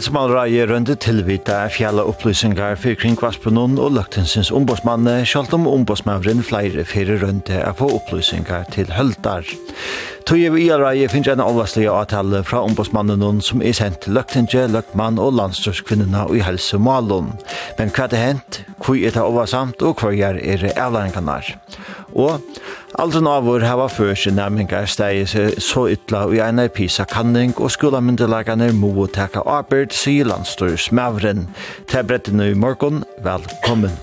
Helsemalreie rønde tilvita fjalla opplysningar for kringkvaspunnen og Løgtinsens ombudsmanne, sjalt om ombudsmavren flere fyrir rønde er få opplysningar til høldar. Tøye vi i reie finnes en avvarslig avtale fra ombudsmannen som er sendt til Løgtinge, løgtmann og landstørskvinnerne i Helsemalen. Men hva er det hent, hvor er det avvarsamt og hva er det avlæringene? Og Aldrin avur hava førsi næmingar stegi seg så ytla i einar pisa kanning og skolamyndelagane må teka arbeid, sier landstørs mavren. Til brettene i morgon, velkommen.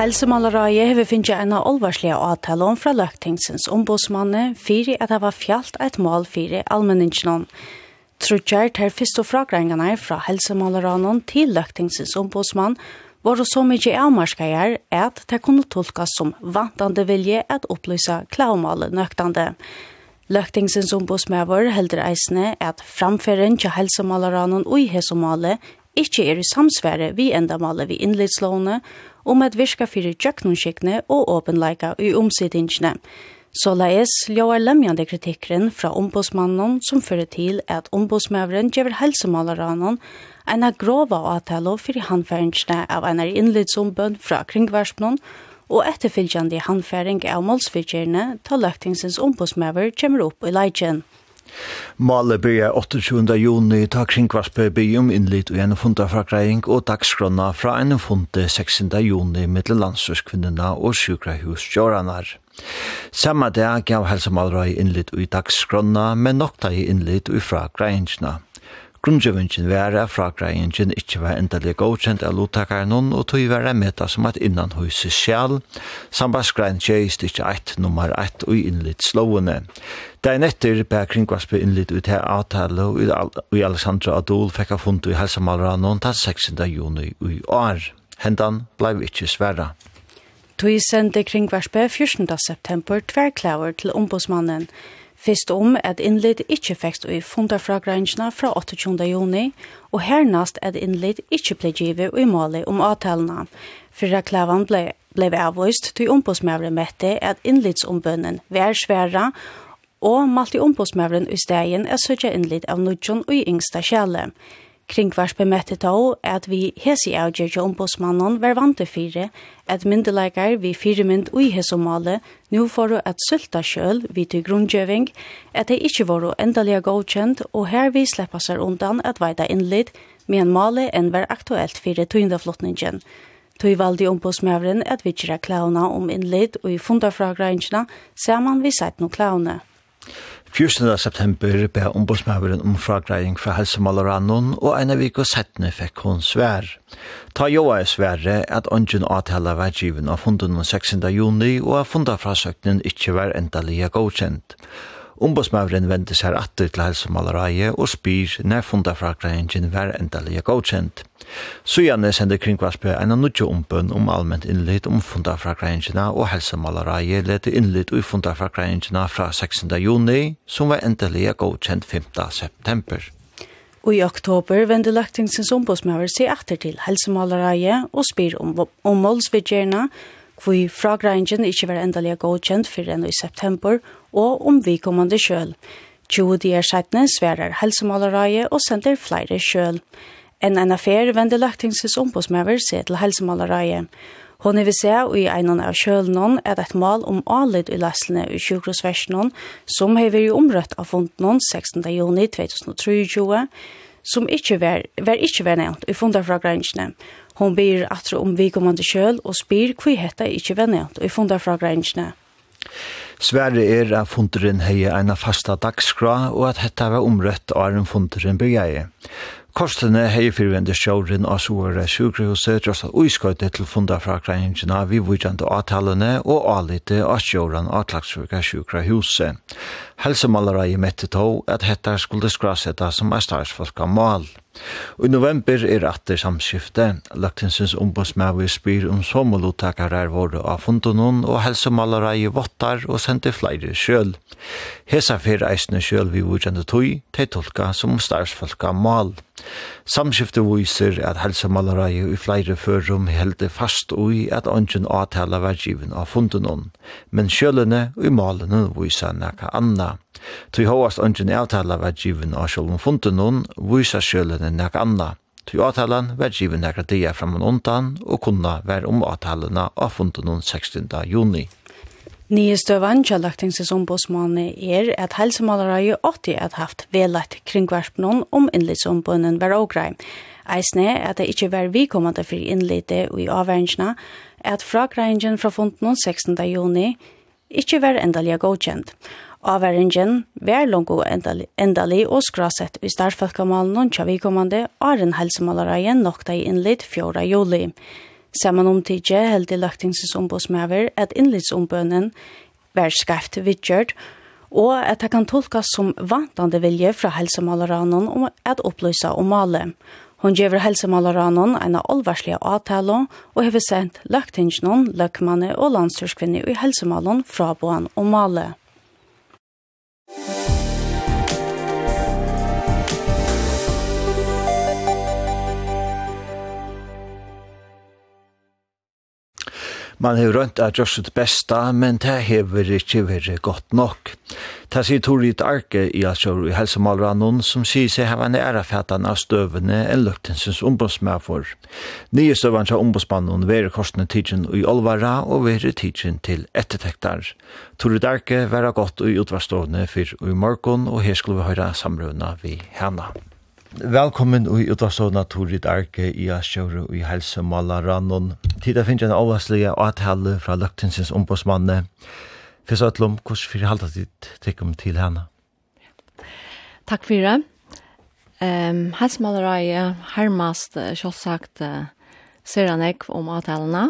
Helsemalarai hefur finnst eina olvarslega avtale om fra løgtingsens ombudsmanne fyrir at hava fjallt eit mål fyrir allmenningsnån. Trudjar ter fyrst og fragrengene fra helsemaleranån til løktingsins ombudsmann var så mykje avmarskeier at det kunne tolkas som vantande vilje at opplysa klaumalet nøktande. Løktingsins ombudsmæver helder eisne at framføren til helsemaleranån og i hesomale ikkje er i samsvære vi endamale vi innlidslåne om at virka fyrir tjøknonskikkne og åpenleika i omsidingene. Så laes ljóar lemjande kritikkren fra ombudsmannen som fører til at ombudsmøveren gjever helsemalaranene en av grova avtalo fyrir handfæringsne av en av innlidsombøn fra kringvarspen og etterfylgjande handfæring av målsfyrtjerne til løgtingsens ombudsmøver kommer opp i leidjen. Male byrja 28. juni ta kringvarspe bygjum innlit og en funda fra greiing og dagskrona fra en funde 16. juni mittel landsurskvinnina og sjukrahusjåranar. Samma dag gav helsemalrøy innlitt i dagsgrunna, men nokta i innlitt i fra greinsna. var være fra greinsjen ikkje var endelig godkjent av lottakaren og tog være meta som at innan hos sjal, sambandsgrein tjeist ikkje eit nummer 1 og innlitt slående. Dagen etter ber kringkvaspe innlitt ut her avtale og i Alexandra Adol fikk av funnet i helsemalrøy noen den 6. juni i år. Hendan blei ikkje sverra. Tøy sendte kringvarspe 14. september tverklaver til ombudsmannen. Fyrst om at innlid ikkje fekst i fundarfragrensjene fra 28. juni, og hernast at innlid ikkje ble givet i målet om avtalena. Fyrra klavan ble, ble avvist til ombudsmavren mette at innlidsombønnen vær sværa, og malte ombudsmavren i stegen er søtja innlid av nudjon og i yngsta kjæle. Kringvars bemøtte då at vi hesi avgjørge ombudsmannen var vant til fire, at myndelager vi fire mynd ui hesomale nu for at sulta kjøl vi til grunngjøving, at det ikkje var endalega godkjent, og her vi sleppa seg undan at veida innlid, en male enn var aktuelt fire tøyndaflottningen. Tøy valdi ombudsmævren at vi kjera klauna om innlid og i fundafragrangina, saman vi seit no klauna. 14. september be ombudsmæveren om fragreiing fra helsemalarannon, og en av vik og settene fikk hun svær. Ta jo er svære at ungen avtala var given av funden 16. juni, og at fundafrasøknen ikke var endelig godkjent. Ombudsmavren vendte seg atter til helsemalereiet og spyr når fundafragreingen var endelig godkjent. Sujane sender Kringvarsbø en av nødje ombøn om allment innlitt om fundafragreingene og helsemalereiet lette innlitt i fundafragreingene fra 16. juni, som var endelig godkjent 5. september. Og i oktober vende lagtingsens ombudsmaver seg atter til helsemalereiet og spyr om, om målsvidgjerne, hvor fragreinjen ikke var endelig godkjent for enn i september, og om vi kommande kjøl. 20 dier sættene sverer helsemålereie og sender flere kjøl. En en affær vender løgtingses ombudsmøver seg til helsemålereie. Hon vil se i en av kjølene er et mal om anledd i leslene i sjukrosversjonen, som har vært omrøtt av fonden 16. juni 2023, som ikke var, var ikke var nevnt i fundarfragrensene. Hon byr atro om vikommande kjøl og spyr hva hetta ikke var nevnt i fundarfragrensene. Sverre er at funderen heie eina fasta dagskra og at hetta var omrøtt av en funderen begjeie. Kostene hei fyrvende sjåren av sore sjukrehuset drosset uiskøyte til funda fra kreiningene vi vujjande avtalene og alite av sjåren av Klagsvika sjukrehuset. Helsemalere i Mettetå at hetta skulle skrasetta som er starsfolka mal. Og i november er atter samskifte. Løgtingsens ombudsmæver spyr om sommerlottakarar våre av fundunnen, og helsemalareie vottar og sender flere sjøl. Hesa fer eisne sjøl vi vurgjende tøy, te tolka som starsfolka mal. Samskifte viser at helsemalere i flere førum helde fast ui at ongen avtala var given av fundunnen, men sjølene og malene viser nekka anna. Tui hóast ongin avtala var given av sjálfum funden hon, vysa sjölene nek anna. Tui avtalan var given nekra dia framman undan, og kunna var om avtalana av funden hon 16. juni. Nye støvann til lagtingsisombåsmålene er at helsemålere 80 har haft velat kringvarspnån om innlidsombånden var ågrei. Eisne at det ikkje var vikommande for innlite og i avverdingsna, at fragreingen fra funden 16. juni ikkje var endalega godkjent. Avværingen vær langt og endelig, og skrasett i starfølkamalen og tjavikommande en helsemalereien nokta i innlitt 4. juli. Saman om tidje held i løgtingses ombudsmæver at innlittsombønnen vær skreft vidgjørt, og at det kan tolkas som vantande vilje fra helsemaleranen om at opplysa om malet. Hon gjever helsemaleranen en allvarslige avtale og har sendt løgtingsen, løgmanne og landstyrskvinne i helsemalen fra boan om malet. Musik man har rönt att göra sitt bästa, men det har inte varit gott nog. Det sier Torit Arke i Altsjøru i Helsemalranon, som sier seg hava næra fætan av støvene enn luktinsens ombudsmær for. Nye støvene fra ombudsmannen veri korsne tidsen i Olvara og veri tidsen til ettertektar. Torit Arke vera godt i utvarstående fyr i morgon, og her skulle vi høyra samrøvna vi hana. Velkommen i utavstående Torit Arke i Asjøru i Helsemala Rannon. Tida finnes en avvarslige avtale fra Løgtinsens ombudsmanne. Fyrst og utlom, hvordan fyrir halda ditt tikkum til henne? Takk fyrir. Um, Helsemalareie hermast kjolsagt uh, ser han ek om avtalene.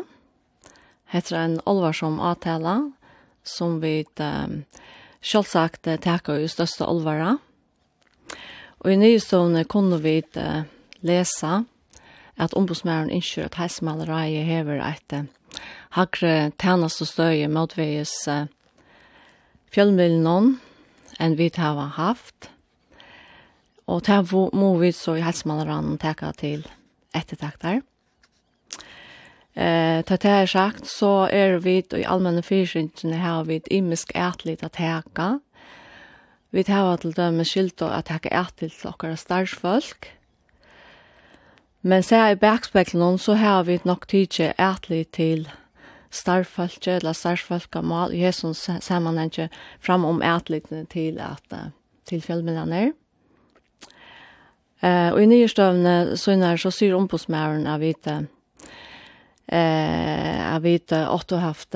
Heter en olvarsom avtale som vi um, kjolsagt uh, takker i største olvaret Og i nyhetsstående kunne vi uh, lese at ombudsmæren innskjør at heisemaleriet hever et uh, hakre tjenest og støye motveis uh, fjellmiddelen enn vi har haft. Og det må vi så i helsemaleren teka til ettertakter. Eh, ta det er sagt, så er vi i allmenne fyrsynene har vi et imisk ætlig å teka Vi tar til dem med skyld at jeg er til til dere starsfolk. Men så i bakspeklen så har vi nok tidlig ærtlig til starfolk eller starfolk av mal. Jesus ser man ikke fram om ærtligene til, at, til fjellmillene. Uh, og i nye støvne så så sier ombudsmæren av vite uh, av vite åtte haft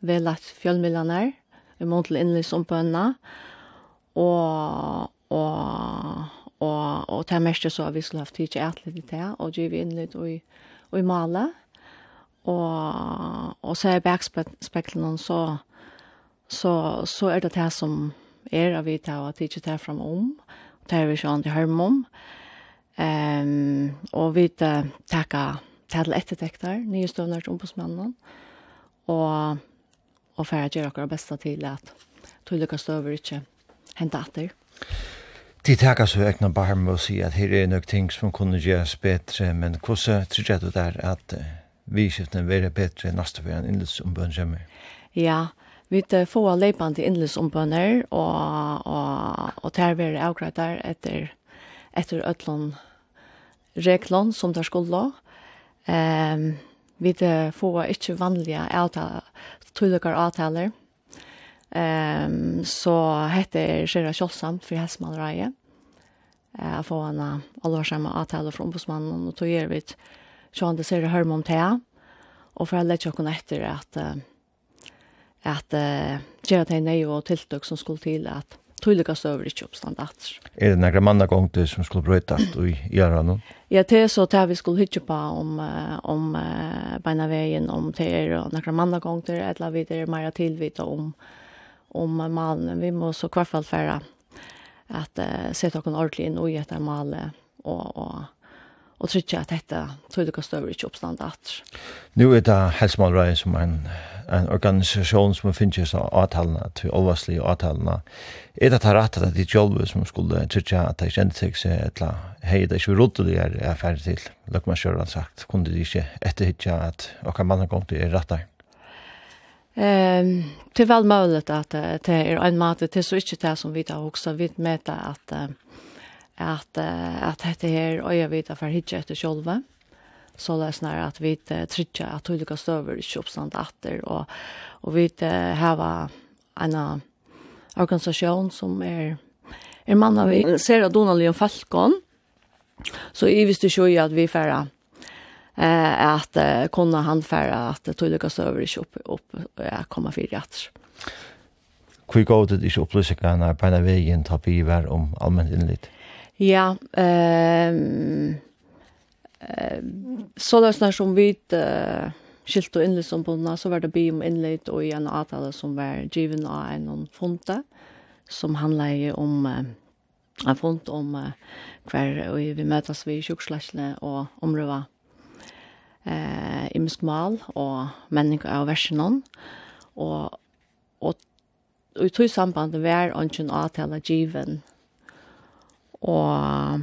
velagt fjellmillene i måned til innlys om bønner. Uh, og og og og ta mest så vi skulle haft tid til lite där och ge vi in lite och och i mala och och så är backspegeln så så så är det det som är av vi tar att tidigt där fram om tar vi så till hem om ehm och vi tacka till eftertäktar nya stövnar som på smannen och och för att göra vårt bästa at att tulika stöver hent atter? De takker så ekna bare med å si at her er nok ting som kunne gjøres bedre, men hvordan tror du der at vi skiftene være bedre neste for en innløsombøn kommer? Ja, vi får leipende innløsombønner, og, og, og der vil jeg akkurat der etter, etter øtlån reglån som der skulle. Um, vi får ikke vanlige avtaler, tydeligere avtaler, Ehm så heter Sherra Kjolsam för Hesman Raje. Eh få en allvarsamma avtale från ombudsmannen och tog er vid han det ser hör om te. Och för alla tjocken efter att att göra det nej och tilltök som skulle till att tydliga över i oppstand at. Är det några manna gång det som skulle bryta at i gjør det? Ja, det är så att vi skulle hitta på om, om uh, beina vägen om det och noen mann gang til, eller vi er mer tilvita om uh, om malen, vi må så i hvert fall fære at uh, sette noen ordentlig inn og gjette malen og, og og trykker at dette tror du kan støve ikke oppstand at. Nå er det Helsemalreien som en, en organisasjon som finner seg avtalene, til overslige avtalene. Er det rett at det er jolve som skulle trykke at det kjente seg seg eller annet? hei, det er ikke rodeligere er ferdig til, løk man selv har sagt, kunne de ikke etterhytja at okker mannen kom til er rett der? Ehm till väl möjligt att det är en mat det är så inte det som vi tar också vi mäta att att att det här och jag vet att för hitcha efter själva så läs när att vi trycka att olika stöver i köpsand åter och och vi har en organisation som är en man av ser att Donald Leon Falcon så i visst ju att vi färra eh att eh, kunna handfära att tog lyckas över i upp upp ja komma för rätt. Kvi går det i upplösningarna på den vägen tar vi var om allmänt inlit. Ja, ehm eh så där som vi eh skilt och innløs som på så var det by om inlit och i en atal som var given av en fonte, som handlet om eh, en fond om eh, kvar vi mötas vi i och og eh, imisk mal og menning av versen og, og, og i tog samband var ønsken avtale given og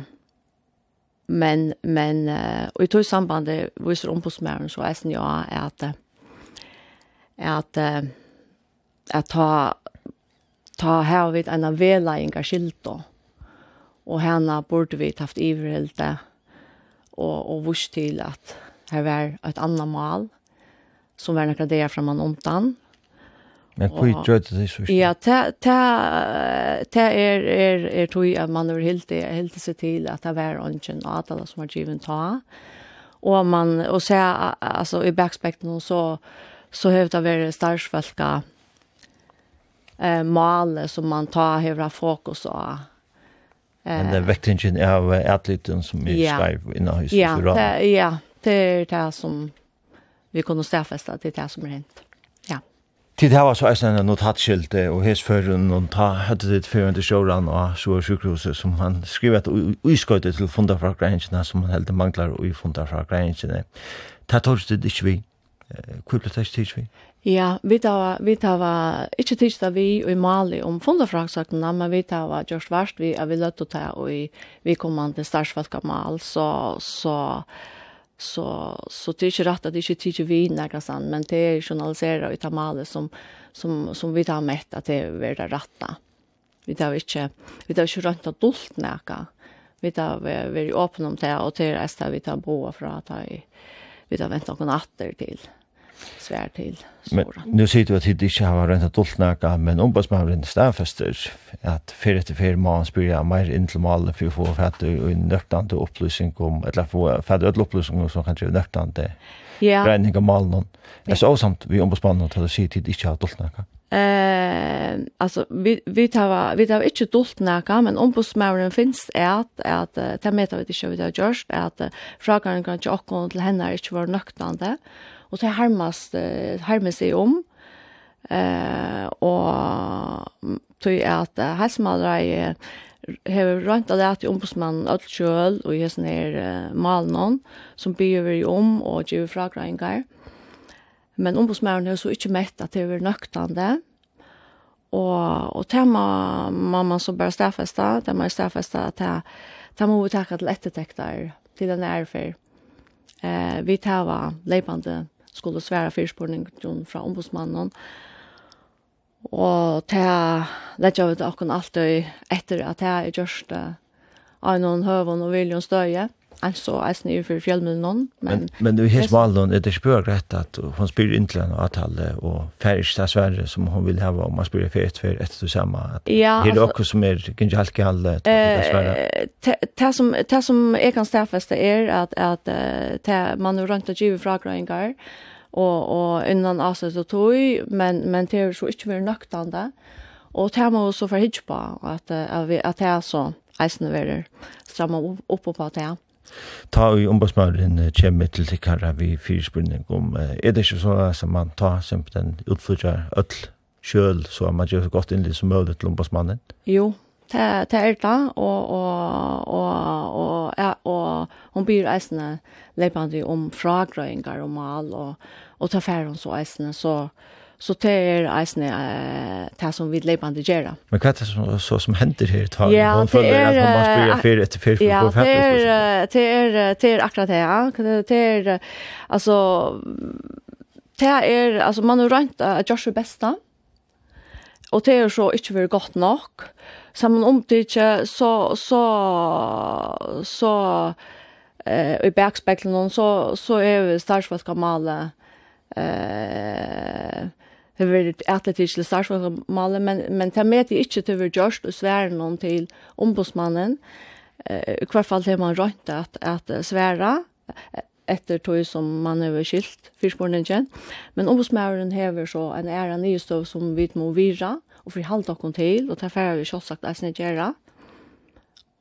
men men uh, og i tog samband viser ombudsmannen så er ja at at at ta ta her vid en vela engagilt då. Och henne burde vi haft iverhälta och och vurs till att Her var et annet mal, som var noen dager fra man omtann. Men hva gjør det det så? Ja, det er, er, er tog at man har helt helt seg til at det var ønsken og at alle som har givet ta. Og man, og se, altså i backspekten så, så har det vært størstfølge eh, male som man tar hevra fokus av. Eh, Men det er vektingen av atlyten som er ja. skrev innan huset. Ja, det, ja, til det som vi kunne stedfeste til det som er hent. Ja. Tid her var så eisen en notatskilt, og hes føren, og ta høyde ditt føren til sjåren og så sjukhuset, som han skrev et uiskøyde til funda fra grensene, som han heldig manglar ui funda fra grensene. Det tar det ikke vi. Hvor ble det ikke vi? Ja, vi tar vi tar ikke tids da vi og i Mali om fundafraksakene, men vi tar var just verst vi er vi løtt å ta og vi kommer til starsfalka mal, så, så så så det är inte rätt att det inte tycker vi några sån men det är journaliserat utav male som som som vi tar mätt att det är det rätta. Vi tar inte vi tar inte rätt att dolt näka. Vi tar vi är öppna om det och det är det vi tar bo från att vi tar vänta någon åter till svär till. Men nu ser du att det inte har rent adult näka, men ombudsmannen stäfester att för ett för man spyr mer in till mal för få för att du nöktande upplysning om eller få för att upplysning som kanske nöktande. Ja. Ränning mal någon. Det är så samt vi ombudsmannen att det ser till inte har adult näka. Eh, alltså vi vi tar vi tar inte dolt näka, men ombudsmannen finns är att att ta med att det inte vi har gjort att frågan kan ju också till henne är inte var nöktande. Og så uh, harmas seg om. Eh, og tøy at helsemalere er har rønt av det at ombudsmannen alt kjøl og gjør sånne her uh, malen som byr vi om og gjør fragrøyngar. Men ombudsmannen har så ikke mett at det er nøktende. Og, og det må man, man så bare stedfeste, det må stedfeste at det, det må vi takke til ettertekter til den ærfer. Eh, vi tar leipande skulle svære fyrspårningen fra ombudsmannen. Og det lette jeg ut akkurat alltid etter at jeg er gjørst av noen høven og viljen støye alltså alltså nu för fjällmen någon men men du hes Malon det spör rätt att hon spyr inte en avtal och färs där Sverige som hon vill ha om man spyr för ett för ett och samma att ja, det är också som är kanske allt kan det det som det som är kan stäffast är att att at, man har runt att ge frågor och och innan alltså så tog men men det är så inte mer nöktande och det man så för hitch på att att vi att det är så Eisen verer stramma opp på det ta i ombudsmannen kommer til tikkara vi fyrspurning om er det ikke så som man tar som den utfordrar öll kjøl så man gjør så godt innlig som mulig til ombudsmannen? Jo, det, det er det, og, og, og, og, ja, og hun byr eisene leipende om fragrøyngar og mal, og, og ta færre hun så eisene, så, Så det er eisne uh, det som vi leipande gjerra. Men hva er det som, så, som hender her? Ta, ja, hun det er, at man spyrir fyrir etter fyrir fyrir ja, fyrir fyrir det er, det er akkurat det, ja. Det er, altså, det er, altså, man har rønt at Joshua besta, og det er så ikke vært godt nok. Sammen om det ikke, så, så, så, eh, i bakspeklen, så, så er vi startsvalgt eh, det var et atletisk til statsformålet, men, men det med det ikke til vi gjørst og svære noen til ombudsmannen, i hvert fall til man rønt at, at svære, etter tog som man har skilt fyrsporene kjent. Men ombudsmannen hever så en ære nye støv som vi må vira, og for forhalte dere til, og det er ferdig vi selvsagt er snedgjere. Mm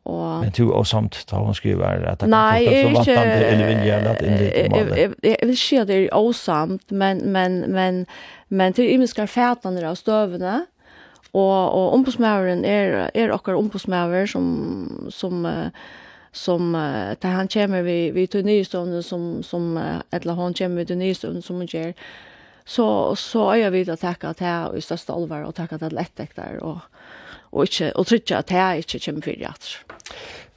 Og, Men du og samt da hun skriver at det nei, kan få så vantande eller vilja eller at innlitt målet? Jeg, jeg, vil si at det er åsamt, men, men, men, men til imenskar fætene av støvene, og, og ombudsmæveren er, er okkar ombudsmæver som, som, som uh, han kommer vi, vi til nystående som, som eller han kommer vi til nystående som hun gjør, så, så er jeg vidt å takke til i største alvor og takke til ettekter og, og og, ikke, og trykker at jeg ikke kommer fyrir det.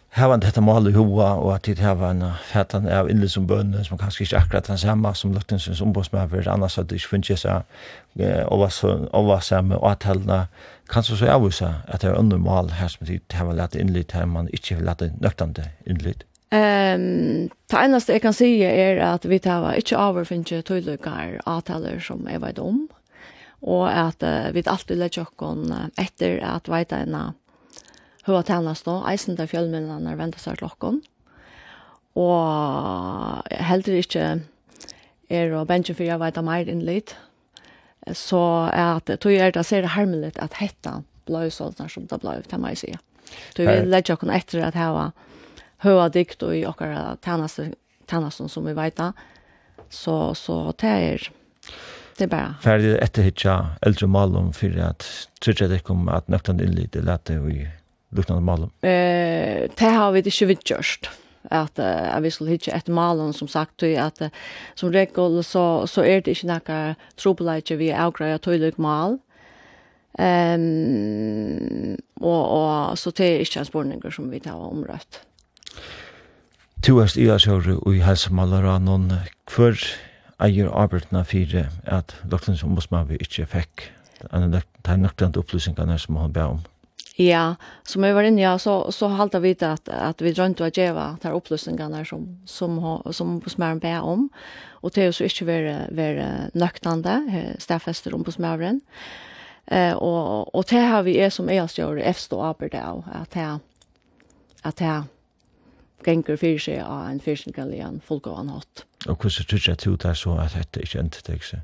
Her var dette mål i hoa, og at det her var en fætan av innlig som bønne, som kanskje ikke akkurat den samme som Løgtingsens ombudsmøver, annars hadde det ikke funnet seg over samme og avtalene. Kanskje så avvisa at det er under mål her som det her var lett innlig, her man ikke vil lett nøktende innlig. Ehm, det eneste jeg kan si er at vi tar ikke overfinnet tøylykker avtaler som jeg vet om, og at uh, vi alltid lett jokken etter at veit en av hva tjenest nå, eisen der fjellmennene venter seg klokken, og heldur ikke er å bensje for jeg vet meir inn litt, så er at tog er det ser hermelig at hetta blei sånn som det blei, kan man jo si. Så vi legger oss etter at hava høa dikt og i okkara tjeneste, tjenesten som vi vet, så, så det er Det er bare. Ferdig etterhitja eldre malum for at trykker det ikke om at in innlitt er lette i luktene malum. Eh, det har vi ikke vidt gjørst at uh, vi skulle hitje et malen som sagt tog at uh, som regel så, så er det ikke noe trobeleidje vi avgreier tøylig mal um, og, og så det er ikke en spurninger som vi tar omrøtt Tu erst i asjøru og i helsemalera noen eier arbeidene for at Løgtens ombudsmann vi ikke fikk de nøktende opplysningene som han ber om. Ja, som jeg var inne, ja, så, så halte jeg vite at, at vi drømte å gjøre de opplysningene som, som, som ombudsmannen ber om, og til å så ikke være, være nøktende, stedfester ombudsmannen. Eh, og, og til har vi er som er større, efter og arbeid av, at jeg, at jeg, gengur fyrir seg av en fyrsinkalian fullgåan hatt. Og hvordan tror jeg til det så at dette ikke endte deg seg?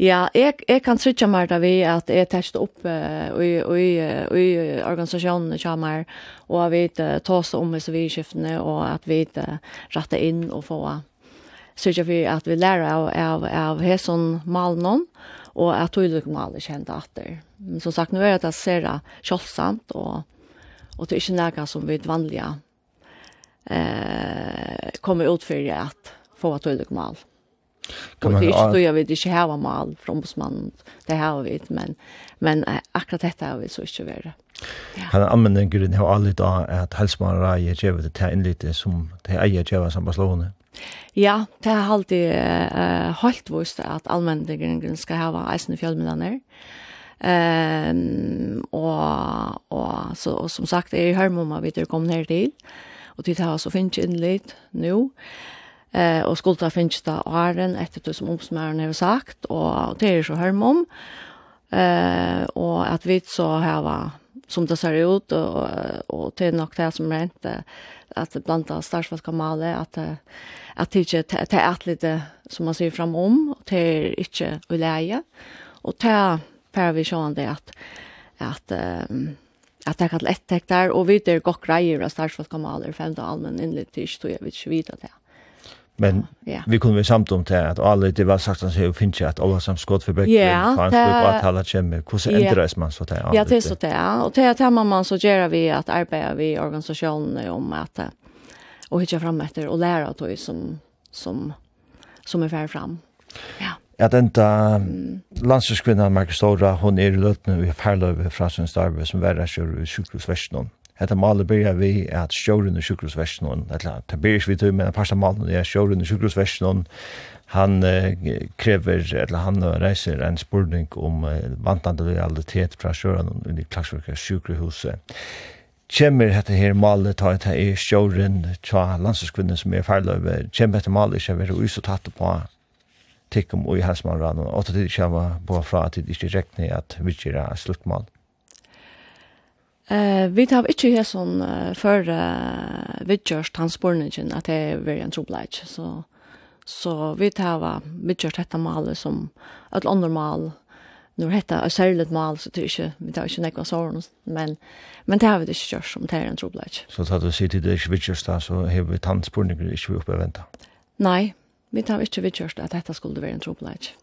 Ja, jeg, jeg kan trykke meg da vi at jeg testet opp uh, i, i, i organisasjonen kommer, og at vi uh, oss om i sivilskiftene, og at vi uh, retter inn og får trykker vi at vi lærer av, av, av hæsson malen, og at vi lukker malen kjent etter. Men som sagt, nå er det at ser det kjølsamt, og, og det er ikke noe som vi vanlige eh, kommer ut för att få att tydligt mal. Kan man, och det inte, jag vet inte hur mal från ombudsmannen, det har vi men, men akkurat detta har vi så inte vara. Ja. Han använder grunden har aldrig då att hälsman rajer tjevet det till en lite som det är ju tjevet som Barcelona. Ja, det har alltid eh hållt vist att allmänningen ska ha isen i. Ehm och och så och som sagt är ju hörmomma vi det kom ner till og tid har så finnes inn litt nå, eh, og skulda finnes det åren etter det som omsmøren har sagt, og det er så hørm om, eh, og at vi så har som det ser ut, og, og det er nok det som rent, at det blant annet startsvartkamalet, at, at det ikke det er alt litt som man sier framom, og det er ikke uleie, og det er per vi det at, at um, at det kan lätt där och vi det godt greier av starta komma alla fem då allmän inlit till så jag vet inte vidare det. Men ja. vi kunde väl samt om det att alle det var sagt att finner ikke at alle som skott för ja, for han det bare tale kemmer hur så ändras man så där. Ja, det är så där. Och det här man man så gör vi att arbeta vi i organisasjonene om att och hitta fram efter och lära att det som som som er ferdig fram. Ja at enda mm. landslagskvinnan Marcus Stora, hon er i løtene vi perløyve fra sin starve som verre kjører i sjukhusversjonen. Hetta malet byrja vi at sjøren i sjukhusversjonen, eller det byrja vi til, men parsta parste malen er sjøren i sjukhusversjonen, han eh, krever, eller han reiser en spurning om eh, vantande realitet fra sjøren under Klagsverket sjukhuset kjemmer hette her malet ta et her i sjåren tja landslagskvinnen som er ferdeløyve, kjemmer hette malet ikke være uisotatt på tikkum og i helsmanran, og at det ikke var på fra at det ikke rekne at vi ikke er sluttmål? Uh, vi tar ikke her sånn uh, før uh, vi gjørs transportningen at det er veldig en trobleik. Så, så vi tar vi gjørs dette malet som et andre mal. Nå er dette et særlig mal, så det er ikke, vi tar ikke nekva såren. Men, men det har vi ikke gjørs som det er en trobleik. Så tar du sier til det ikke vi da, så har vi transportningen ikke vi oppe å vente? Nei, vi tar ikke vidkjørst at dette skulle være en tropleik.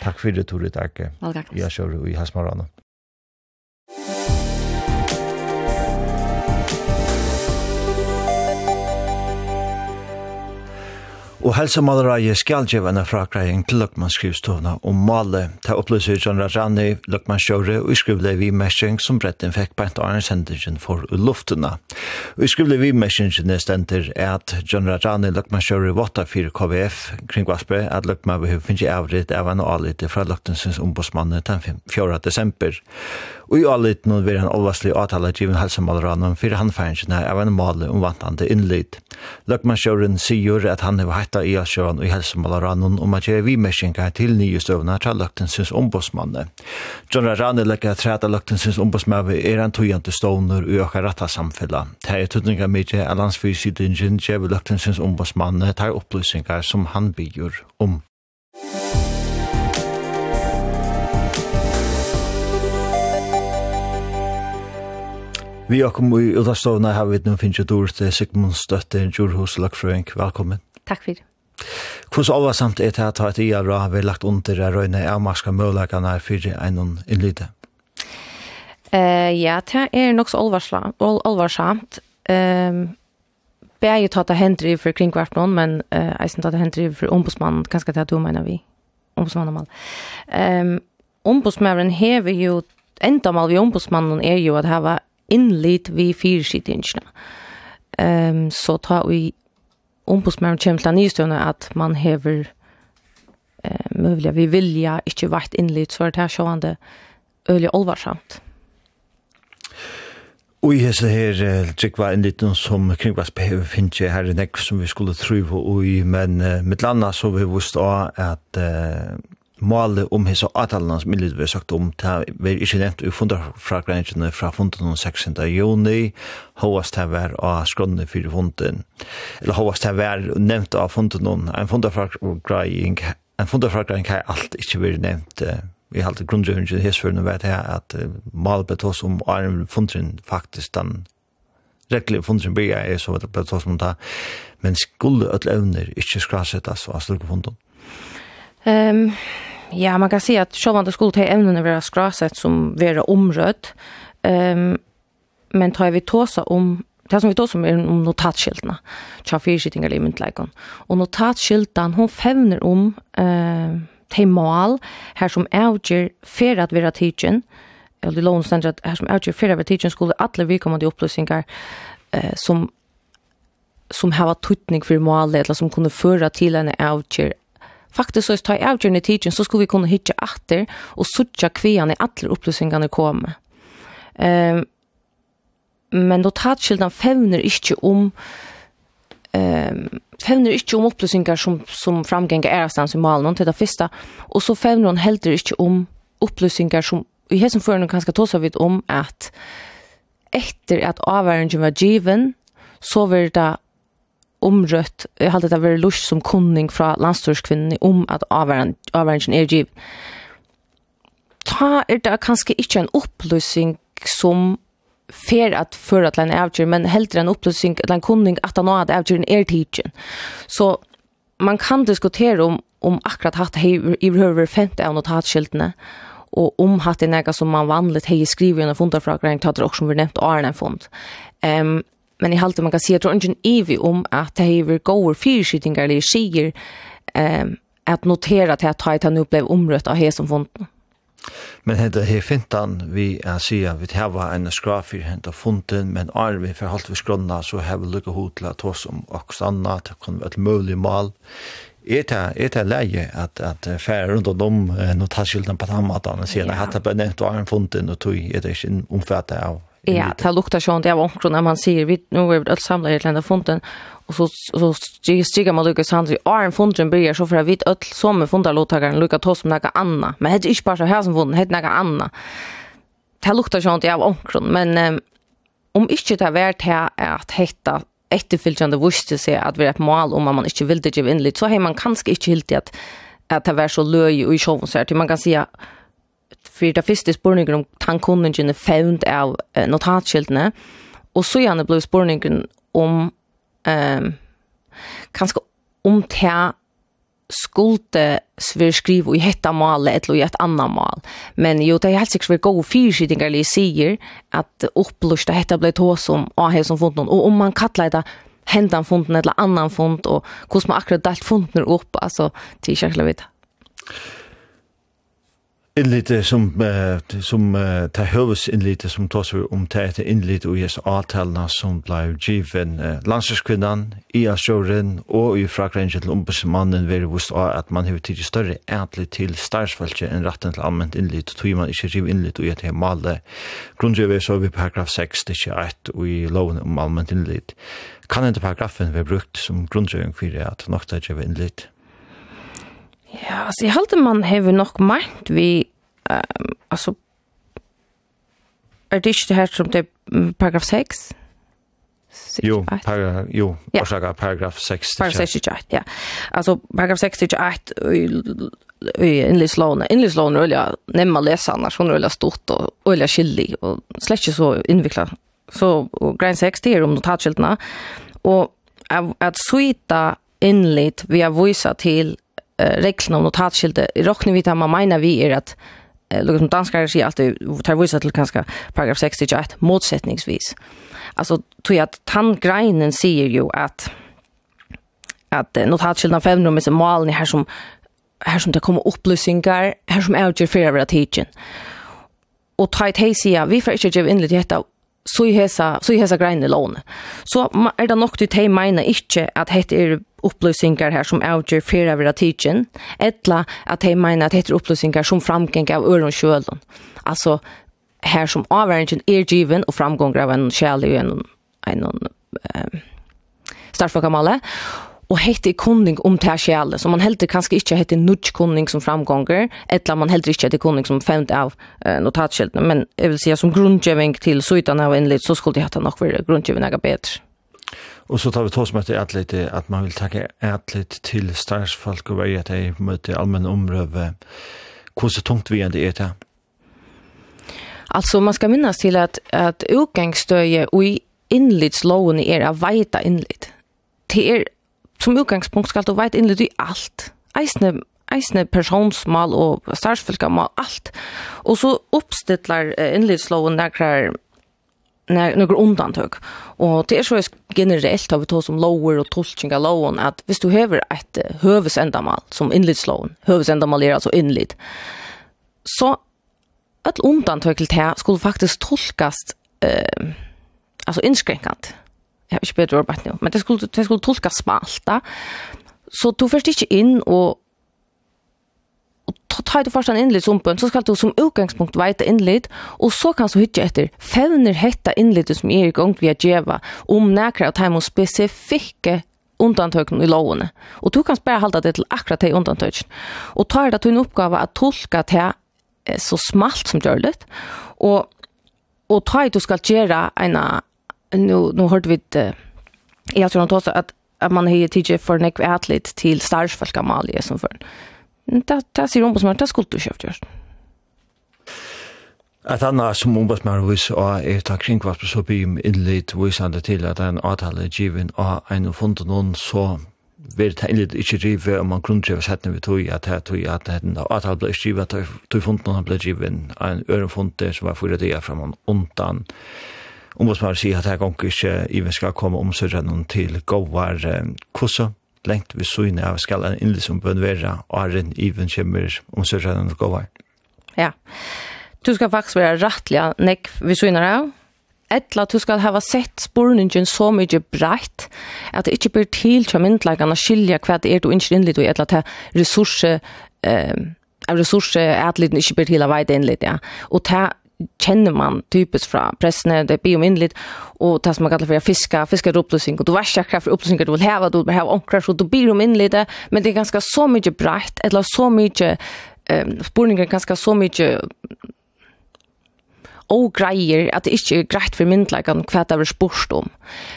Takk for det, Tore Takke. Velgaknes. Jeg kjører i Hasmarana. Takk. Og helsemalereiet skal gjeve en frakreiing til Løkmannskrivstovna om male Ta opplyser John Rajani, Løkmannsjåre og skrivle vi mestring som bretten fikk på en annen Sendingen for luftene. Og skrivle vi mestringen er stender at John Rajani, Løkmannsjåre, votta 4 KVF kring Vasper at Løkman vil finne avritt av en avlitt fra Løkmannsins ombudsmannen den 4. desember. Og i allit nå vil han overslig avtale given helsemalranen for handfæringen her av en male om vantande innlid. Løkmannsjøren sier at han har hetta i alsjøren og i helsemalranen om at gjøre vimerskjengar til nye støvna til løktensins ombudsmannet. John Rarane legger at træta løktensins ombudsmannet er en tøyante ståner og øker retta samfella. Det er tøtninga mykje at landsfysidingen gjør løktensins ombudsmannet tar opplysningar som han bygger om. Vi har kommet i Ullastående her vidt nå finnes jo dår til Sigmund Støtte, Djurhus Løkfrøyng. Velkommen. Takk for det. Hvordan alle samt er det at et IA har vært lagt under av røyne av maska mølagene her for en innlyde? Uh, ja, det er nok så alvarsamt. Um, Begge tatt tata hendri for någon men eh eisen tata hendri for ombudsmannen, ganske det du mener vi, ombudsmannen. Um, ombudsmannen hever jo, enda mal vi ombudsmannen er jo at hava innlit vi fyrskittingene. Um, så ta vi ombudsmannen kommer til nystående at man hever eh, mulig vi vilja ikke vært innlit, så er det her sjående øyelig olvarsamt. Og i hese her var en liten som kringvarsbeheve finnes jeg her i nekv som vi skulle tryve og i, men uh, mitt landa så vi vust også at uh, målet om hese avtalans millet vi har sagt om, det var ikke nevnt i fundarfragræningene fra funden den 6. juni, hovast det var av skrønne fyrir funden, eller hovast det var nevnt av funden en fundarfragræning, en fundarfragrænning har alt ikke vært nevnt vi har halte grundrøvingen til hessførende vet jeg at uh, målet ble om Arne Fundren faktisk den rekkelig Fundren bygger er så ble tås om det men skulle ødel evner ikke skrasettes av slukke Fundren Ehm ja, man kan se att själva skulle ta ämnena vara skrasat som vara omrött. Ehm um, men tar vi tåsa om det som vi tåsa om är om notatskiltarna. Tja fyrskittingar i myndleikon. Och notatskiltan, hon fevner om eh, te mål här som avgör för att vara tidsen eller lån ständer att här som avgör för att vara tidsen skulle alla vi komma till eh, som som hava tutning för målet eller som kunde föra till en avgör Faktisk så er det avgjørende tidsen, så skulle vi kunne hitte atter og suttje kvian i alle opplysningene komme. Um, men notatskildan fevner ikke om um, fevner ikke om opplysningar som, som framgengar stans i malen til det første, og så fevner hun heller ikke om opplysningar som i hessen føren kanskje ta seg vidt om at etter at avværingen var given, så var det omrøtt, jeg halte det varit lust som kunning fra landstørskvinnen om at avværensen er giv. Ta er det kanskje ikke en opplysning som fer at før at en avgjør, men heldre en opplysning, at en kunning at han at avgjøren er tidsen. Så man kan diskutere om, om akkurat hatt i høver femte av notatskiltene, og om hatt er noe som man vanligt hei skriver under fundet fra att tatt det også som vi nevnt, og er en fond. Um, men i halter man kan se att ungen evi om att det är goer fyrskjutningar eller skier ehm att notera att jag tar han upplev omrött av som fonden. Men hetta her fintan vi er sia vi hava ein skrafir henta funten men ar vi for halt vi skronna så hava lukka hotla tors om og sanna til kun vet møglig mal eta eta leje at at fer rundt om notaskiltan på tamatan og sier at hata på nett var ein funten og tog er det ikkje omfatta av Ja, det luktar det er omkron, när man ser vi nu vi alt samlet i lända fonten och så så stiger man Lucas Hans i en fonten börjar så för vi alt som med fontalåtagaren Lucas Toss med några annet. Men det är inte bara så här som funden, det er några annet. Det luktar det er omkron, men om inte det värt här är att hitta efterfylgjande vuxte sig att vara ett mål om man inte vill det ge in lite så har man kanske inte helt att att det var så löj och i showen så här man kan säga för det första spårningen om tankunnen found av uh, notatskiltene, Och så gärna blev spårningen om um, kanske om til skulle svär skriva i hetta mal eller i ett annat mal. Men jo det är helt säkert vi går fyrsidingar li säger att upplusta hetta blev tå som ah här som funden och om man kallar det hända funden eller annan fund och hur man akkurat dalt funden upp alltså det är jag innlite som uh, som uh, ta hövs innlite som tas om ta ett innlite och ges avtalna som blev given uh, landskvinnan i Asjoren och i Frakrangel till ombudsmannen var det att man har till större ätligt till starsfältet än rätten till allmänt innlite tog man inte riv innlite och ett hemmalle grundgivet så vi paragraf 6 det är ett och i loven om allmänt innlite kan inte paragrafen vi brukt som grundgivet för att nokta givet innlite Ja, altså, jeg halte man hever nog meint vi um, alltså är det inte här som det paragraf 6? Jo, paragraf, jo, ja. orsaka paragraf 6. Paragraf 6, ja. Alltså paragraf 6 till 8 i inlislåne. Inlislåne är ju nämma läsa annars, hun är veldig stort och skyldig, og och ikke så invikla. Så gräns 6 det är om notatskiltarna. Och att suita innlitt vi har visat till reglerna om notatskilde. I rockning vi tar man menar vi är att Lukas som danskar säger alltid, tar vissa til kanska paragraf 61, motsättningsvis. Alltså, tror jag att tandgreinen säger ju att att nummer 500 är malen här som här som det kommer upplysningar, här som utgör för över tidsen. Och ta ett hej vi får inte ge inlet detta så i hesa så i hesa grein i lån. Så er det nok du tei mina inte at heter upplösningar här som outger fear över tiden ettla att de menar att heter upplösningar som framgång av öron skölden. alltså här som avvärdningen är given och framgång av en själ i en en eh, startfokamale og hette kunding om det sjæle, så man heldur kanskje ikke hette nudge kunding som framgånger, eller man heldur ikke hette kunding som femte av eh, notatskjeltene, men jeg vil si som grunnkjøving til søytan av en så skulle det hette nok være grunnkjøving ega bedre. Og så tar vi tås med atlet, at man vil takke atlet til starsfolk og vei at jeg møter allmenne omrøve. så tungt vi enn det er det? Alltså man ska minnas till att att utgangsstøye och i inlitslowen är av veta innlitt. Det er, som utgangspunkt skal du veta innlitt i allt. Eisne eisne personsmal og starsfylka alt. Og så oppstillar innlitsloven nekrar när några undantag. Och det är så generellt har vi tagit som lower och tolkningar lowen att hvis du behöver ett hövesändamål som inlitslån, hövesändamål är alltså inlit, så ett undantag till det skulle faktiskt tolkas eh, alltså inskränkande Jag vet inte bättre ord nu, men det skulle, det skulle tolkas smalt. Så du först inte in och og ta, ta du først en innlitt sumpen, så skal du som utgangspunkt veite innlitt, og så kan du hytte etter, fevner hetta innlitt som er i gang via djeva, om nekra og teimon spesifikke undantøkene i lovene. Og du kan bare halda det til akkurat de undantøkene. Og ta det til en oppgave at tolka det så smalt som gjørligt, og, og ta det du skal gjøre en, nu, nu hørte vi det, jeg tror han att at, at man har tidligere for nekve atlit til starsfalkamalje som for Det, det sier ombudsmannen, det skulle du ikke ha gjort. At anna som ombudsmannen vis og er ta kringkvarsprinsipium innlitt visande til at en avtale er given av en funnet noen så vil det innlitt ikke drive om man grunndriver settene vi tog at det tog at det den avtale ble skrivet at det tog funnet noen ble given en øren funnet som var fyrir det fra man undan ombudsmannen sier at her gong ikke i vi skal komme omsøkjene til gåvar kossa lengt vi søgne av skal en innlig som en være, og herren even kommer om sørsrennen og gåvar. Ja. Du skal faktisk være rettelig nek vi søgne av, Etla, du skal hava sett spurningen så mykje breit, at det ikkje blir til til myndleggene å skilja hva det er du ikke innlitt, og etla til ressurser, eh, av er at liten ikke blir til å veide innlitt, ja. Og til känner man typiskt från pressen det blir omindligt och tas man kallar för fiska fiska upplösning och du värsta kraft för upplösning du vill häva du vill häva onkrar så då blir omindligt men det är ganska så mycket brett eller så mycket ehm spurningar ganska så mycket og greier at det ikke er greit for myndleikene hva det er spørst om.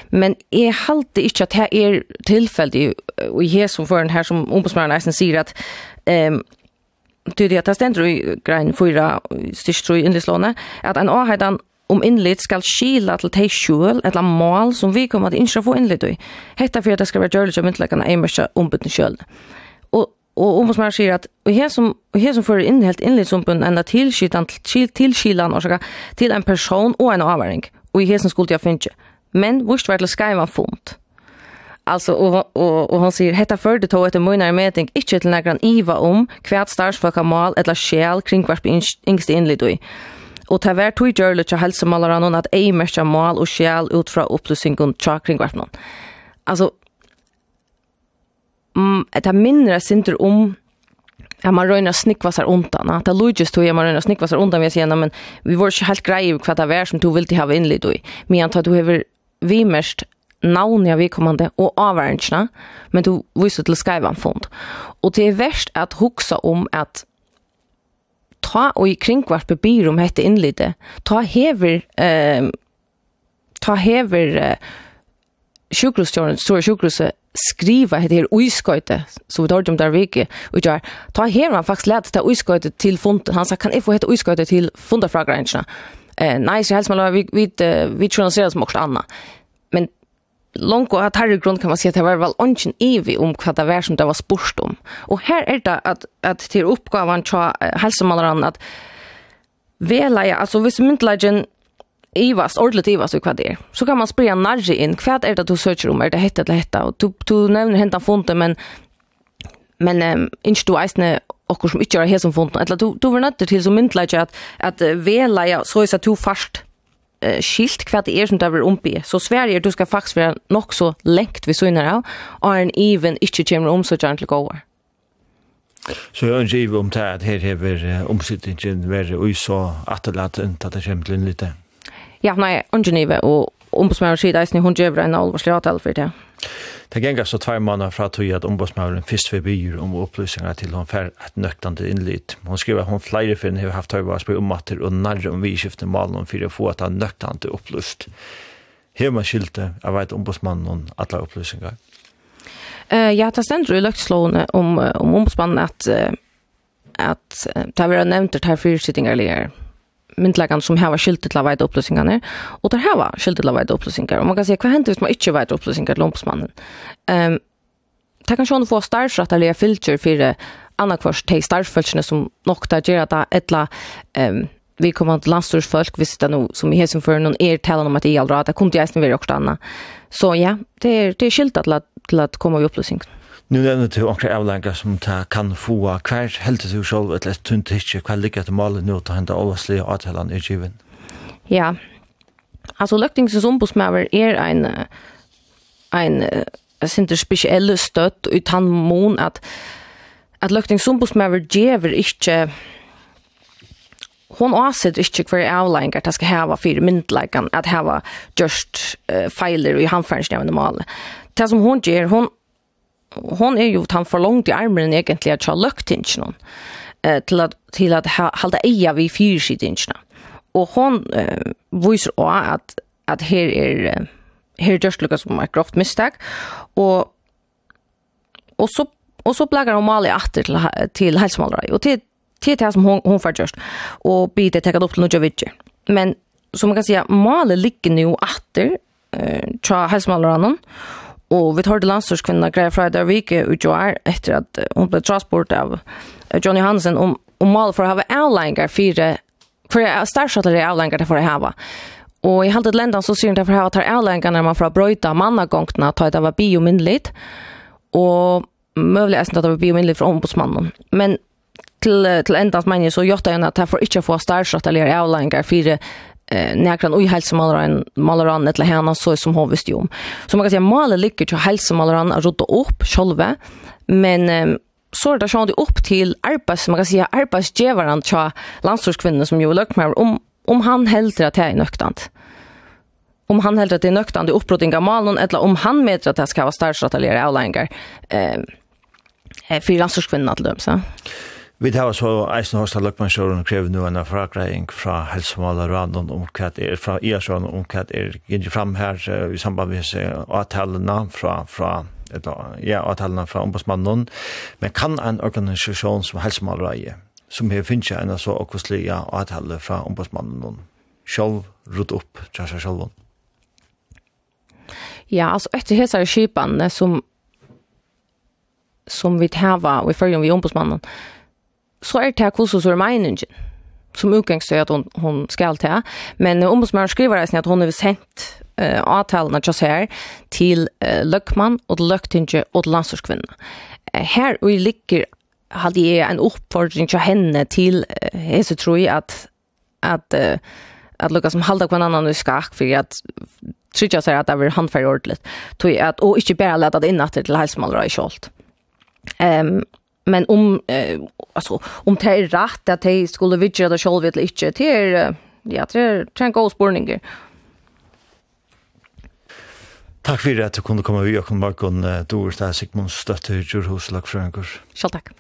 Men jeg halte ikke at det er tilfeldig, og jeg har som for her som ombudsmannen eisen sier at um, tyder att det ständer i grein 4 styrstro i inlislånet, at en avheidan om innlit skal skila til teg sjøl eller mål som vi kommer til ikke få innlit i. Hetta for at det skal være gjørlig som myndleggene er mest ombytten sjøl. Og og om som här at og och här som og her som för inn helt inligt som en enda til, til, tillskilan och så till en person og en avværing og i som skulle jeg finne men vart var til ska vara Alltså och och och han säger hetta förde tog ett med meting inte till några iva om kvärt starsfolka mal eller skäl kring kvart ingst inlid då. Och ta vart tog görle till hälsomalare någon att ej mal och skäl ut från upplysningen kring kvart någon. Alltså mm, det mindre synder om Ja, man røyner snikva sig undan. Att det logist tog jag man røyner snikva sig undan vi sidan, men vi var ikke helt grei hva det er som du ville ha innlitt i. Men jeg tar du har vi mest navnet av vedkommande og avvärelserna, men du visar till skrivanfond. Och det är värst att huxa om att ta och i kringkvart byr om hette inlite, ta hever, eh, ta hever eh, sjukhusstjärn, store sjukhuset, skriva hette här ojskojte, så vi tar om där veke, och gör, ta hever han faktiskt lät ta ojskojte till fond, han sa, kan jag få hette ojskojte till fondafragranserna? Eh, nej, så helst man vi, vi, vi, vi tror han som också annat långt och att här grund kan man säga att det var väl ingen evig om vad det var som det var spurst om. Och här är det att, att till uppgavan så hälsar att vela, alltså hvis myndelagen Ivas, ordentligt Ivas och vad det är, så kan man sprida närge in, vad är det du söker om, är det hetta eller hetta? Och du, du nämner hända fonden, men, men um, inte du eisne och som inte har som fonden, eller du, du var nötter till som myndelagen att, att vela, ja, så är det att du fast uh, skilt hva det er som det er ombi. Så Sverige, du skal faktisk være nok så lengt vi søgner av, og er en even ikke kommer om så gjerne til å gåer. Så jeg ønsker ikke om det at her hever omsittingen være ui så atterlaten til det kommer til en lite. Ja, nei, ønsker ikke, og ombudsmannen sier det, hun gjør en alvorslig avtale for det. Ja. Det gengar så tvær måneder fra tog at ombudsmannen fyrst ved byr om opplysninger til hon fær et nøktande innlit. Hon skriver at hon flere finn har haft høyvars på ommatter og nærre om vidskiftene malen om fyrir å få et han nøktande opplyst. Her man skilte, av et ombudsmannen om alle opplysninger. Uh, ja, det stender i løgtslående om, om ombudsmannen at, uh, at uh, det har vært nevnt det her fyrsittingar ligger myndläggande som har skilt till att veta upplösningarna. Och där har skilt till att veta upplösningar. Och man kan säga, vad händer hvis man inte vet upplösningar till ombudsmannen? Um, det kan sjön få starfrättarliga filter för annakvars till starfrättarna som nog där gör att ettla ehm vi kommer att landstorsfolk, vi sitter nu som i hesen för någon er talan om att det är allra, det kunde jag snivera också annat. Så ja, det är, det är skilt till att, till att komma i upplösning Nu er det onkra avlengar som ta kan få hver heldet du sjálf et lett tunt ikke hva ligger til malet nå til henda overslige avtalan i given? Ja, altså løgtingsens ombudsmaver er ein ein er spesielle støtt utan mån at at løgtingsens ombudsmaver gjever ikke hon avsett ikke hver avlengar det skal hava fyrir myndleikan at hava just uh, feiler i handfernsnevende malet. Det som hon gjer, hon hon är ju han för långt i armen egentligen att jag lukt inte någon eh till att till att hålla eja vi fyra shit inte och hon eh, visar att att här är här just Lucas som ett misstag. Och och så och så plagar hon Mali åter till till hälsomålare och till till det som hon hon för just. Och biter tagat upp till Nojovic men som man kan säga Mali ligger nu åter eh tra hälsomålaren Og vi tar til landstørskvinna Greia Freidar Vike ut jo er etter at hun ble transport av Johnny Hansen om, om mal for å hava avlengar fire, for starshotler er avlengar til for å hava. Og i halvdet lendan så syr det for å hava tar avlengar når man får brøyta mannagongtna, ta et av biominnelig, og møvlig eisen at det var biominnelig fra ombudsmannen. Men til, til endans mennig så gjøtta henne at jeg får ikke få starshotler avlengar fire eh näkran oj hälsomalaren malaran eller henne så som hon visste om. Så man kan säga malet ligger till hälsomalaren att rota upp själva men eh, så det sjönde upp till arbets man kan säga arbetsgivaren till landsorskvinnor som ju lukt med om om han hellre att det är nöktant. Om han hellre att det är nöktant det uppbrotting av malen eller om han med att det ska vara starkt att avlängar eh för landsorskvinnor att lömsa. Vi tar så eisen hos av Løkmannsjøren og krever nå en frakreiing fra helsemåler om hva det er, fra IASJøren om hva det er, gikk fram her i samband med avtalene fra, fra ja, avtalene fra ombudsmannen, men kan en organisasjon som helsemåler som har finnet en så okkoslige avtale fra ombudsmannen, selv rutt opp til seg selv? Ja, altså etter hese skipene som som vi tar og i følge vi ombudsmannen, så er det hvordan så er meningen som utgangstøy at hon, hon skal til. Men uh, ombudsmannen skriver reisen at hon har sendt uh, avtalen av Kjasser til uh, Løkman og til Løktinge og til landsorskvinner. Uh, her og jeg ligger hadde jeg en oppfordring til henne til uh, hese tror jeg at at uh, at lukka som halda kvann annan i skak for at trygg seg at det var handferdig ordentlig. Tog at, og ikke bare lett at innatter til helsemålere i kjolt. Um, men om eh, alltså om det är rätt att det skulle vidja det själva eller inte det är ja det är en god spårning. Takk fyrir at du kunne komme vi og komme bakken, du er Sigmund Støtter, Jurhus, Lagfrøyngur. Selv takk.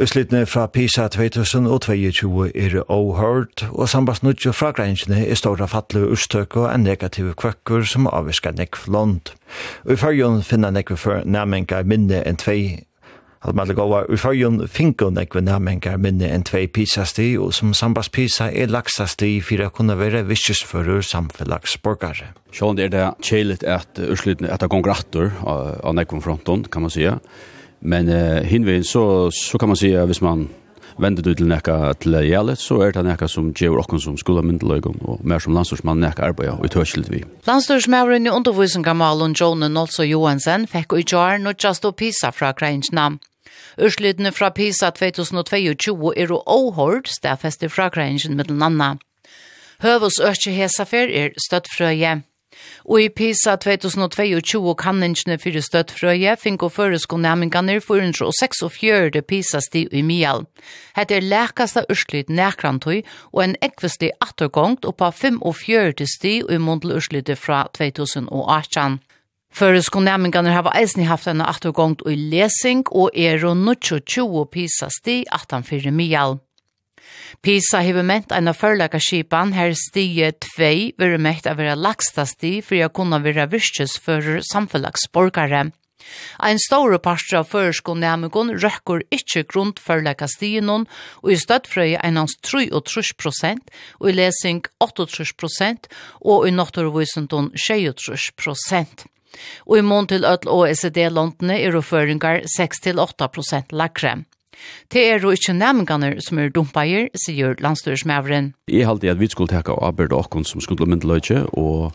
Utslittene fra PISA 2022 er overhørt, og sambast nudje fra grensene er ståra fattle urstøk og en negativ kvøkker som avvisker nekv land. Og i fyrjon finner nekv for nærmengar minne enn tvei Alt med gåa ur fyrjun finko nekve nærmengar minne enn tvei pisasti, og som sambas pisa er laksasti fyrir a kunna være vissjusfører samfellagsborgare. Sjån er det kjelit at urslutne etter gongrattur av nekve fronton, kan man sija. Men eh, hinveien så, så kan man säga hvis man vänder ut till näka til Jalet så er det näka som gjør okken som skolemyndeløygen, og mer som landstorsman näka arbeta og i vi. Landstorsmävren i undervisningamalen Jone Nolso Johansen fikk i jar nå just å pisa fra Krainsnam. Urslidene fra PISA 2022 er og åhård stedfester fra Krainsjen med den andre. Høvus økje hesafer er støttfrøye. Og i PISA 2022 kan ingene fyrir støttfrøye finko føresko næminganer 446 PISA-sti i Mial. Hette er lækasta urslit nærkrantøy og en ekvesti attergångt oppa 45 sti i mundel urslitet fra 2018. Føresko næminganer hava eisni haft en attergångt i lesing og er og 20 PISA-sti 18 fyrir Mial. PISA hever ment eina førleika skipan her stige 2 vil mekt av være lagsta sti fyrir kunne være virkes for samfellagsborgare. Ein stor partur av førskon nærmugon røkker ikkje grund førleika stigenon, og i støttfrøy einans 33 prosent, og i lesing 38 prosent, og i naturvisendon 6,3 prosent. Og i mån til öll OECD-landene er føringar 6-8 prosent lakre. Det er jo ikke nærmengene som er dumpeier, sier landstyresmæveren. Jeg halte at vi skulle teka av arbeid og som skulle myndeløyke, og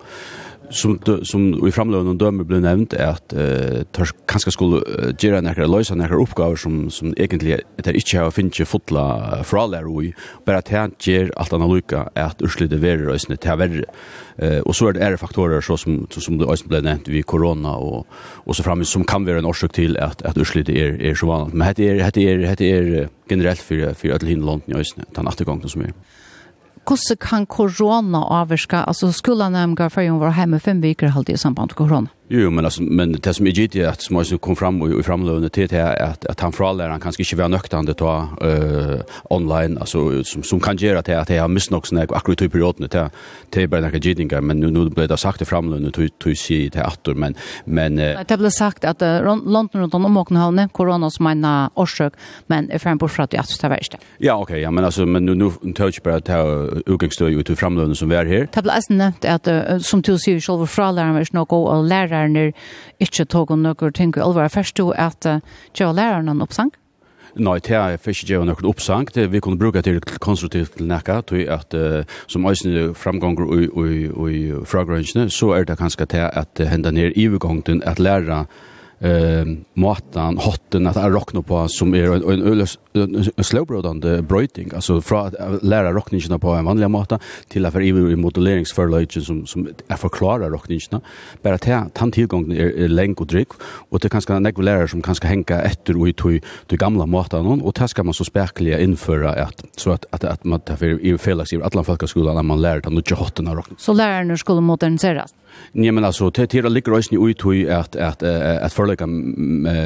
som som i framlønnen og dømme ble nevnt er at eh uh, kanskje skulle gjøre några løse några oppgaver som som egentlig det ikke har finnet fotla fra lærer og bare at han gjør alt annet lukka er at utslitte verre snitt verre eh og så er det er faktorer så som som det også ble nevnt vi korona og og så framme som kan være en årsak til at at utslitte er er så vanligt. Men det er det er hette er generelt for for alle hinland i Østne den attergangen som er. Hvordan kan korona avvirke, altså skulle han nemlig for å være hjemme fem viker halvtid i samband med korona? Jo, men alltså men det som är givet är att som måste kom fram och i framlönen till det är att att han förläraren kanske inte var nöktande ta eh online alltså som som kan göra det att jag har missat också när akkurat i perioden till till bara några gittingar men nu nu blev det sagt i framlönen till till se till åter men men det blev sagt att London runt om och havne corona som en orsök men är fram på för att jag är värst. Ja, okej, ja men alltså men nu nu touch bara att utgångsstöd ut till framlönen som vi är här. Det blev nämnt att som till sig själva förläraren är nog och lära lærerne ikke tog noen ting i alvor. Først du at gjør lærerne en oppsang? Nei, det er først ikke gjør noen oppsang. Det vi kunne bruke til konstruktivt til nekka, til at uh, som øyne framganger i, i, i fragrønnsene, så er det kanskje til at henda ned i overgangen at lærere eh matan hotten att rockna på som är en en slowbrodande bröting alltså från att lära rockningen på en vanlig mata till att för i modelleringsförlöjt som som är förklara rockningen bara att han tillgången är länk och dryck och det kanske några lärare som kanske hänka efter och i tog de gamla matan någon. Och det ska man så spärkliga införa att så att att att man tar för i felaktigt alla folkskolan när man lär att nu hotten rockningen så lärarna skulle moderniseras? Nej men alltså det det ligger ju inte ut i att att att förlika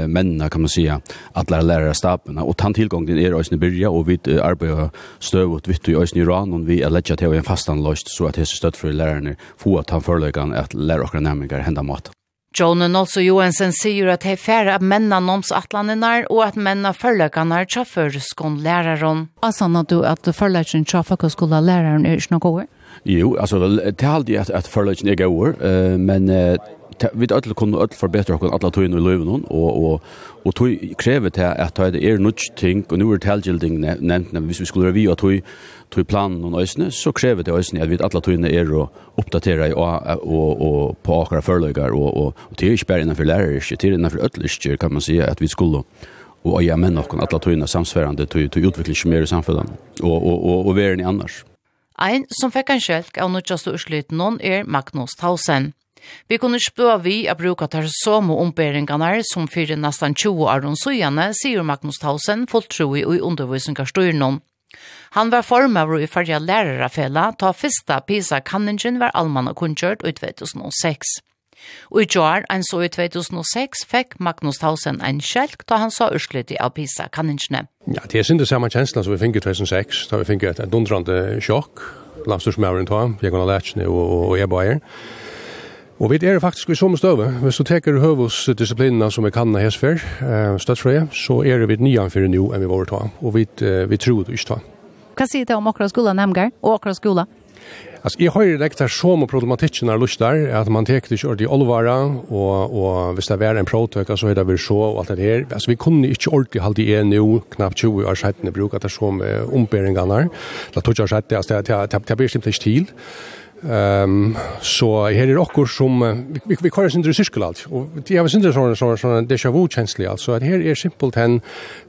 männa kan man säga att lära lära staben och tant tillgången är ju inte börja och vi arbetar stöv vitt i ran och vi är lägga till en fastan lust så att det är stöd för lärarna få att han förlikan att lära och nämningar hända mat. John Jonen also Johansen att det är färre av männa noms atlanenar och att männa førløkanar tja førskån læraren. Asan at du att førløkanar tja førskån læraren er ikke noe? Jo, alltså det har alltid att att förlöjts några år, eh men vi att kunna att förbättra och alla tog in i löven och och och tog kräver det att det är något ting och nu är tälgilding nämnt när vi skulle review att tog tog plan och ösne så kräver det ösne att vi alla tog in är och uppdatera och och och på akra förlöjgar och och och till spärren för lärare till den för öll kan man säga att vi skulle och ja men och alla tog in samsvärande tog utveckling mer i samhället och och och och i annars. Ein som fikk en kjelk av nødjaste ursliten noen er Magnus Tausen. Vi kunne spøa vi a bruka tar som og omberingarna som fyrir nesten 20 år om sujane, sier Magnus Tausen, fullt tro i undervisningarstyrnån. Han var formaver i fyrja lærarafella, ta fyrsta pisa kanningen var allmann og kunngjørt ut 2006. Og i jar, en så i 2006, fikk Magnus Tausen en kjelk da han sa urslidig av Pisa-kanningene. Ja, det er sin det samme kjensla som vi fikk i 2006, da vi fikk et, dundrande sjokk, landstorsmøveren ta, Jekon Alertsen og, og, og jeg bare. Og vi er faktisk i samme støve. Hvis du teker høvesdisiplinene som vi kan hans før, støttfrøye, så er vi nyan for nå enn vi var ta. Og vi, vi tror det ikke ta. Hva sier det om akkurat skolen, Hemgar, og akkurat skolen? Alltså jag har ju direkt här som problematiken när lust där att man täcker inte ordentligt allvara och och visst det är en prototyp så är det väl så och allt det här. Alltså vi kunde inte ordentligt hålla det nu knappt 20 år sedan det brukar det så med ombäringarna. Det tog jag så att det är det blir inte till. Ehm så här är det också som vi vi kör sin cirkel allt och det är har sin sån sån det är ju känsligt alltså att här är simpelt hen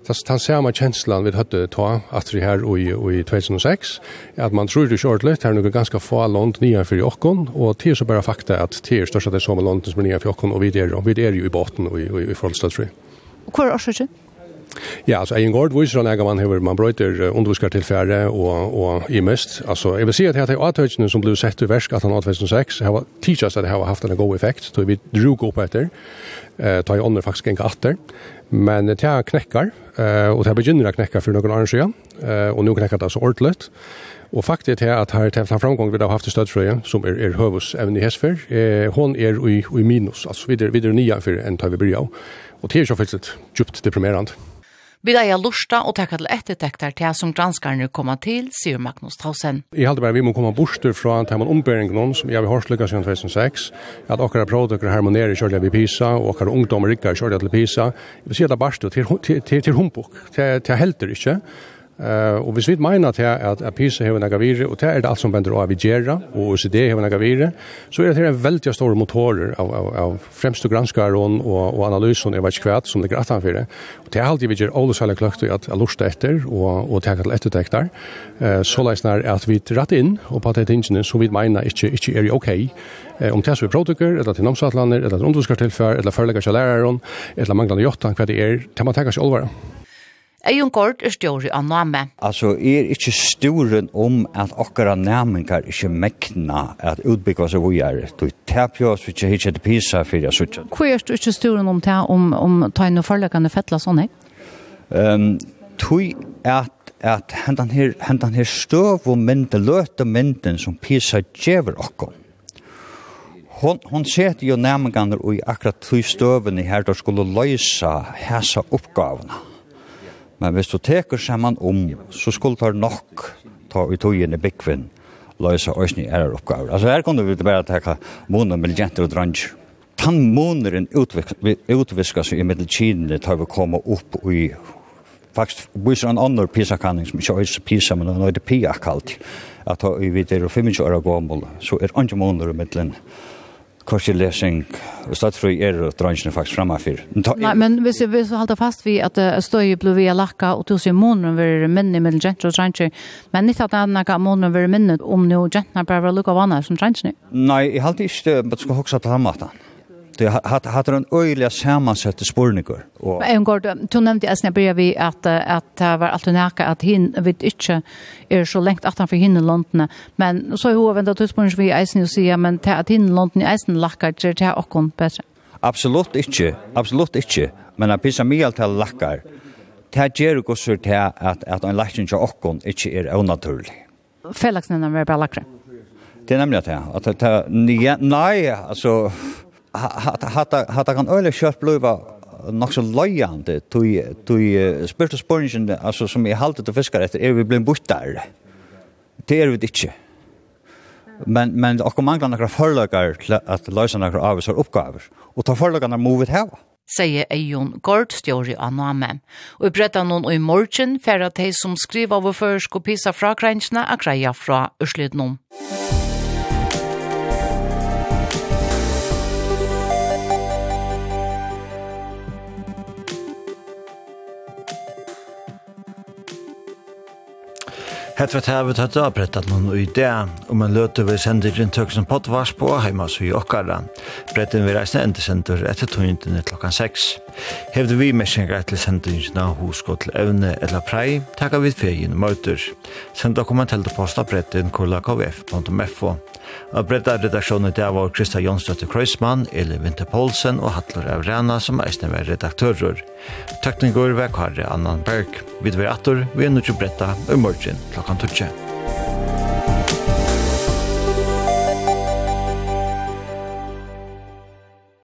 tas ser man känslan vid hade ta att vi här och i i 2006 att man tror det short list här något ganska få långt nya för Jokkon och det är så bara fakta att till största det som långt som nya för Jokkon och vi det och vi är ju i botten och i i förhållande till. Och kvar är orsaken? Ja, altså Egen Gård viser han egen man hever, man bröter underviskar tillfälle och och i mest alltså jag vil si att det är åtgärden som ble sett i versk att han 2006 har teachers att det har haft en god effekt så vi drog upp etter, eh tar i ånder faktiskt enka åter men det er knekkar, eh och det er begynner å knäcka för noen annen sedan eh och nu knekkar det så ordentligt Och faktiskt är att här til framgång vi har haft i stödfröja som er, er høvus evne i Hesfer. Eh, hon är i, i minus, alltså videre, videre nye för en tar vi börjar. Och det er så faktiskt djupt deprimerande. Vi eier lusta og tekka til ettertekter til som granskarne kommer til, sier Magnus Tausen. Jeg halte bare vi må komme borster fra en tema ombering noen som jeg har hørt lykkes siden 2006, at okkara produkter harmonerer kjørlig ved PISA, og okkara ungdommer rikker kjørlig til PISA. Jeg vil si at det er bare til, til, til, til humbok, til, til helter ikke, Uh, og hvis vi mener til at at PISA har nægget virði og tær er det alt som bender av Vigera, og OECD har nægget virði, så er det her veldig stor motorer av av av fremste granskaren og og og analysen er ikke kvært sum ligger for det. Og tær haldi vi gjør alle særlig kløkt at jeg lurer etter og og tær til ettertektar. Eh så løsner leisnar at vi rett inn og på det tingene så vi mener ikke, ikke er ok. Uh, om tær så protokoll eller til namnsatlander, eller til underskartilfær eller førlegger til læreren, eller manglende jottan hva det er, til man tenker seg alvara. Eion Gård er stjåri av name. Altså, jeg er ikke sturen om at okkara næmingar ikke mekna at utbyggva seg vi er. Du tapjo oss vi ikke hitje til pisa fyrir jeg suttja. Hvor er du ikke sturen om det, om, om ta inn og forlegane fettla sånn, hei? Um, tui at at hendan her, hendan her støv og mynd, løte mynden som pisa djever okkom hon hon sett jo næmingarna og i akkurat tui støvene her der skulle løysa hesa oppgávuna. Men hvis du teker saman om, så skulle det nok ta i togene byggvinn løysa òsni ærar oppgaver. Altså her kunne vi bare teka månen med jenter og dranger. Tan måneren utviska seg i middelkidene tar vi koma opp i faktisk viser en annen PISA-kanning som ikke er PISA, men han er det PIA kalt. At vi vet er 25 år gammel, så er andre måneder i middelen korslesing og statsfrøy er og drangene faktisk fremme for. Nei, men hvis vi vil holde fast vi at uh, støy ble vi lakka og tusen måneder var minne mellom jenter og dranger, men ikke at det er noen måneder var minne om noe jentene bare vil lukket vannet som drangene? Nei, jeg halte ikke det, men skal huske på den måten. Det hat haft en öjliga sammansatt spårningar. Och en gång du nämnde jag snabbt vi att att det var allt näka att hin vid inte är så långt han för hin landen men så hur vända tuspårningar vi isen och ser men till att hin landen isen lackar det här och kon bättre. Absolut inte. Absolut inte. Men att pissa mig allt lackar. Det ger också till att att en lacken jag och kon inte är onaturlig. Felaxnen är bara lackar. Det är nämligen att det att nej alltså hatta kan øyla kjørt bliva nok så løyande tui spurtu spurningen altså som jeg halte til fiskar etter er vi blei bortar det er vi ikke men men og manglar nokra forlagar at løysa av avvisar oppgaver og ta forlagarna movit vi hava sier Eion Gord stjåri av Name. Og i bretta noen og i morgen færre at de som skriver over først og pisa fra grensene er greia fra Øslidnum. Hett vet her vi tatt avbrettet noen um det, og man løter vi sender inn tøksen potvars på heima så i okkara. Bretten vi reisende endesender etter tøyndene klokkan 6. Hevde vi mesjengar til sendingene hoskott til evne eller prei, takka vi ferien møter. Send dokumenteltepost av bretten kollakvf.fo. Og bredda redaksjonen der var Krista Jonsdøtte Kreuzmann, Eli Vinter Poulsen og Hattler Avrana som eisne var redaktører. Tekniker ved Kari Annan Berg. Vi dver atter, vi er nødt til bredda, i morgen klokkan 12.